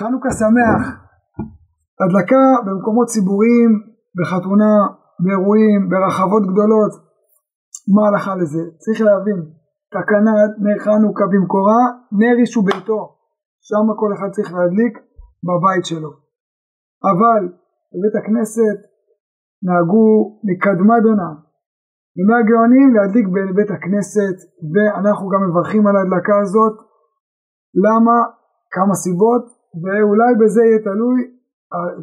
חנוכה שמח. הדלקה במקומות ציבוריים, בחתונה, באירועים, ברחבות גדולות. מה ההלכה לזה? צריך להבין, תקנת נר חנוכה במקורה, נר איש וביתו. שם כל אחד צריך להדליק בבית שלו. אבל בבית הכנסת נהגו מקדמה דונה ימי הגאונים להדליק בבית הכנסת ואנחנו גם מברכים על ההדלקה הזאת למה? כמה סיבות ואולי בזה יהיה תלוי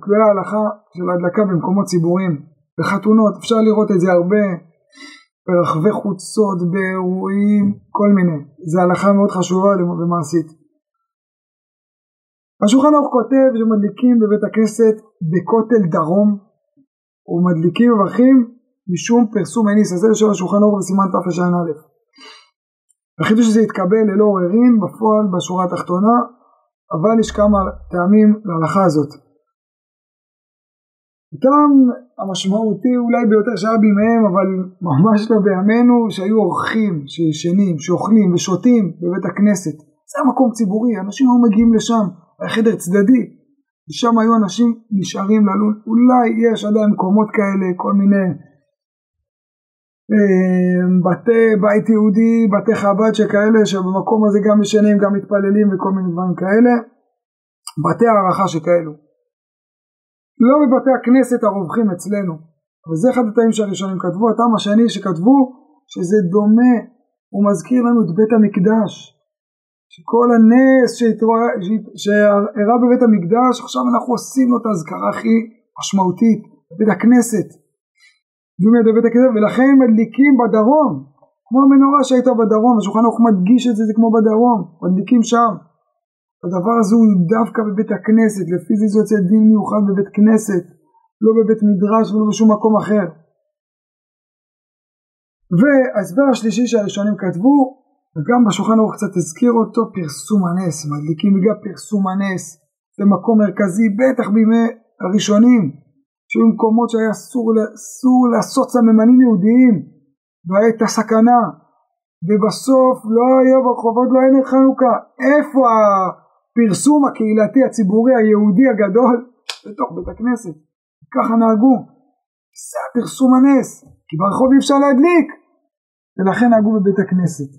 תלויה ההלכה של ההדלקה במקומות ציבוריים בחתונות. אפשר לראות את זה הרבה ברחבי חוצות באירועים כל מיני. זה הלכה מאוד חשובה ומעשית השולחן ערוך כותב שמדליקים בבית הכנסת בכותל דרום ומדליקים מברכים משום פרסום הניס הזה של השולחן ערוך בסימן תר"א. החידוש הזה התקבל ללא עוררין בפועל בשורה התחתונה אבל יש כמה טעמים להלכה הזאת. הטעם המשמעותי אולי ביותר שהיה בימיהם אבל ממש לא בימינו שהיו אורחים שישנים שאוכלים ושותים בבית הכנסת. זה המקום ציבורי אנשים היו מגיעים לשם היה חדר צדדי. ושם היו אנשים נשארים ללון. אולי יש עדיין מקומות כאלה כל מיני בתי בית יהודי בתי חב"ד שכאלה שבמקום הזה גם ישנים גם מתפללים וכל מיני דברים כאלה. בתי הערכה שכאלו. לא בבתי הכנסת הרווחים אצלנו. אבל זה אחד הטעים שהראשונים כתבו. הטעם השני שכתבו שזה דומה הוא מזכיר לנו את בית המקדש. שכל הנס שאירע בבית המקדש עכשיו אנחנו עושים לו את האזכרה הכי משמעותית. בבית הכנסת בבית הכנסת ולכן מדליקים בדרום. כמו המנורה שהייתה בדרום השולחן ערוך מדגיש את זה זה כמו בדרום מדליקים שם. הדבר הזה הוא דווקא בבית הכנסת לפי זה זה יוצא דין מיוחד בבית כנסת לא בבית מדרש ולא בשום מקום אחר. וההסבר השלישי שהראשונים כתבו וגם בשולחן ערוך קצת הזכיר אותו פרסום הנס, מדליקים בגלל פרסום הנס, זה מקום מרכזי בטח בימי הראשונים, שהיו מקומות שהיה אסור, לעשות סממנים יהודיים והייתה סכנה ובסוף לא היה ברחובות לא היה נר חנוכה, איפה הפרסום הקהילתי הציבורי היהודי הגדול? בתוך בית הכנסת, ככה נהגו, זה הפרסום הנס, כי ברחוב אי אפשר להדליק. ולכן נהגו בבית הכנסת.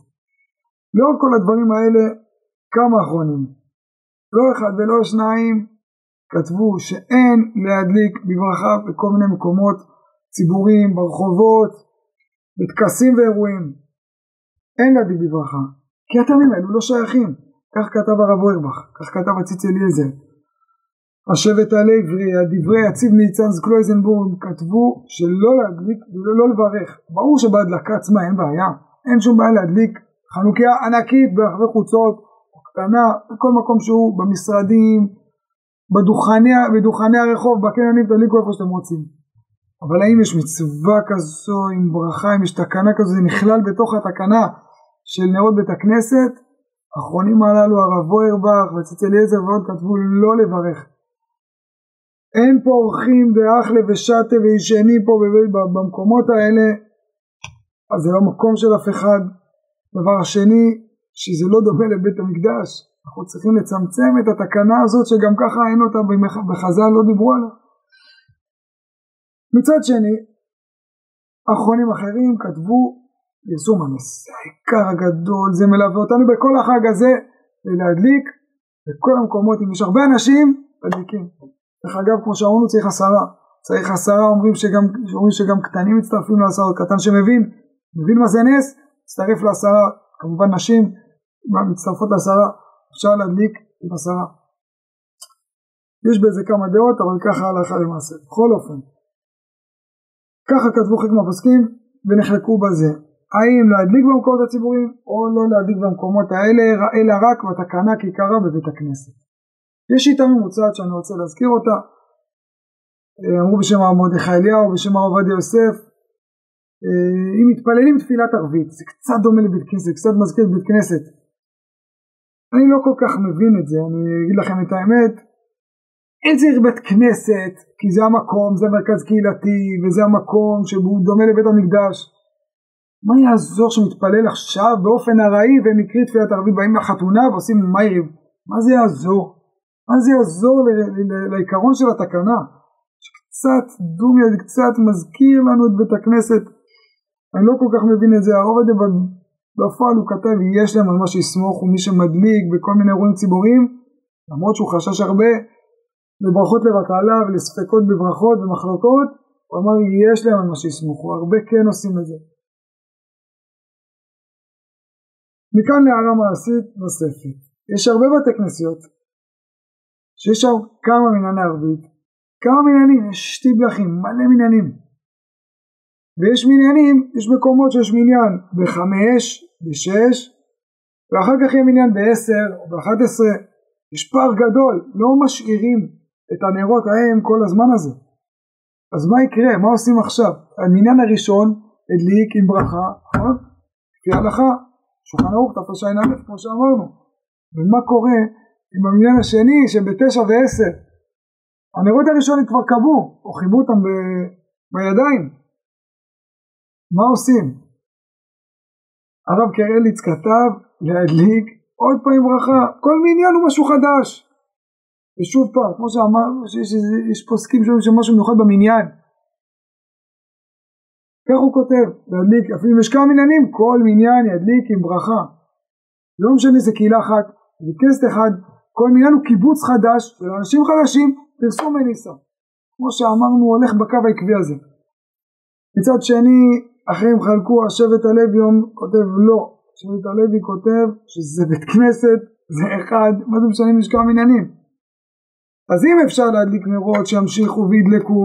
לאור כל הדברים האלה כמה אחרונים? לא אחד ולא שניים כתבו שאין להדליק בברכה בכל מיני מקומות ציבוריים, ברחובות, בטקסים ואירועים. אין להדליק בברכה כי הטעמים האלו לא שייכים. כך כתב הרב אוירבך, כך כתב הציץ אליעזר. השבט הלוי, הדברי הציב ניצן קלויזנבורג כתבו שלא להדליק ולא לברך. ברור שבהדלקה עצמה אין בעיה. אין שום בעיה להדליק חנוכיה ענקית ברחבי חוצות, קטנה, בכל מקום שהוא, במשרדים, בדוכני, בדוכני הרחוב, בקניונים, תדליקו איפה שאתם רוצים. אבל האם יש מצווה כזו עם ברכה, אם יש תקנה כזו, זה נכלל בתוך התקנה של נרות בית הכנסת? האחרונים הללו, הרב ווירבך וציץ אליעזר ועוד כתבו לא לברך. אין פה אורחים באחלה ושתה וישנים פה במקומות האלה, אז זה לא מקום של אף אחד. דבר שני, שזה לא דומה לבית המקדש, אנחנו צריכים לצמצם את התקנה הזאת שגם ככה אין אותה בחז"ל לא דיברו עליה. מצד שני, אחרונים אחרים כתבו פרסום זה העיקר הגדול, זה מלווה אותנו בכל החג הזה, להדליק בכל המקומות, אם יש הרבה אנשים, מדליקים. דרך אגב, כמו שאמרנו, צריך עשרה. צריך עשרה, אומרים שגם, אומרים שגם קטנים מצטרפים לעשרה, קטן שמבין, מבין מה זה נס, מצטרף לעשרה, כמובן נשים מצטרפות לעשרה, אפשר להדליק עם עשרה. יש בזה כמה דעות, אבל ככה הלכה למעשה. בכל אופן, ככה כתבו חלק מהפוסקים ונחלקו בזה. האם להדליק במקומות הציבוריים או לא להדליק במקומות האלה, אלא רק בתקנה כיכרה בבית הכנסת. יש שיטה ממוצעת שאני רוצה להזכיר אותה, אמרו בשם הרב מרדכי אליהו, בשם הרב עובדיה יוסף, אה, אם מתפללים תפילת ערבית, זה קצת דומה לבית כנסת, קצת מזכיר בית כנסת. אני לא כל כך מבין את זה, אני אגיד לכם את האמת. אין צריך בית כנסת, כי זה המקום, זה מרכז קהילתי, וזה המקום שהוא דומה לבית המקדש. מה יעזור שמתפלל עכשיו באופן ארעי והם יקריא תפילת ערבית, באים לחתונה ועושים מייב? מה זה יעזור? מה זה יעזור לעיקרון של התקנה? שקצת דומיה, זה קצת מזכיר לנו את בית הכנסת. אני לא כל כך מבין את זה, הרוב הזה בפועל הוא כתב יש להם על מה שיסמוך ומי שמדליק בכל מיני אירועים ציבוריים למרות שהוא חשש הרבה לברכות לבטלה ולספקות בברכות ומחלוקות הוא אמר יש להם על מה שיסמוכו, הרבה כן עושים את זה. מכאן להערה מעשית נוספת. יש הרבה בתי כנסיות שיש שם כמה מנייני ערבית, כמה מניינים, יש שתי בלחים, מלא מניינים. ויש מניינים, יש מקומות שיש מניין בחמש, בשש, ואחר כך יהיה מניין בעשר או באחת עשרה. יש פער גדול, לא משאירים את הנרות ההם כל הזמן הזה. אז מה יקרה? מה עושים עכשיו? המניין הראשון הדליק עם ברכה, נכון? לפי ההלכה, שולחן ערוך תרע"א כמו שאמרנו. ומה קורה עם המניין השני שהם בתשע ועשר? הנרות הראשונים כבר קבעו, או חיבו אותם ב... בידיים. מה עושים? הרב קרליץ כתב להדליק עוד פעם ברכה, כל מניין הוא משהו חדש. ושוב פעם, כמו שאמרנו, שיש יש פוסקים שאומרים שמשהו מיוחד במניין. כך הוא כותב, להדליק, אפילו אם יש כמה מניינים, כל מניין ידליק עם ברכה. לא משנה זה קהילה אחת, זה כנסת אחד, כל מניין הוא קיבוץ חדש של אנשים חדשים, פרסום מניסה. כמו שאמרנו, הוא הולך בקו העקבי הזה. מצד שני, אחרים חלקו, השבט הלוי כותב לא, שבט הלוי כותב שזה בית כנסת, זה אחד, מה זה משנה אם יש כמה מניינים? אז אם אפשר להדליק נרות שימשיכו וידלקו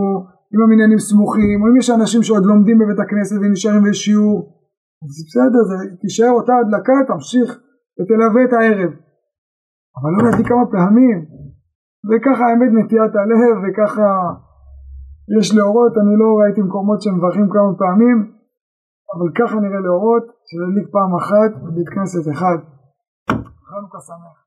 אם המניינים סמוכים, או אם יש אנשים שעוד לומדים בבית הכנסת ונשארים בשיעור, אז בסדר, זה תישאר אותה הדלקה, תמשיך ותלווה את הערב. אבל לא להדליק כמה פעמים, וככה האמת נטיית הלב, וככה יש להורות, אני לא ראיתי מקומות שמברכים כמה פעמים, אבל ככה נראה להורות, שלהדליק פעם אחת בבית כנסת אחד. חנוכה שמח.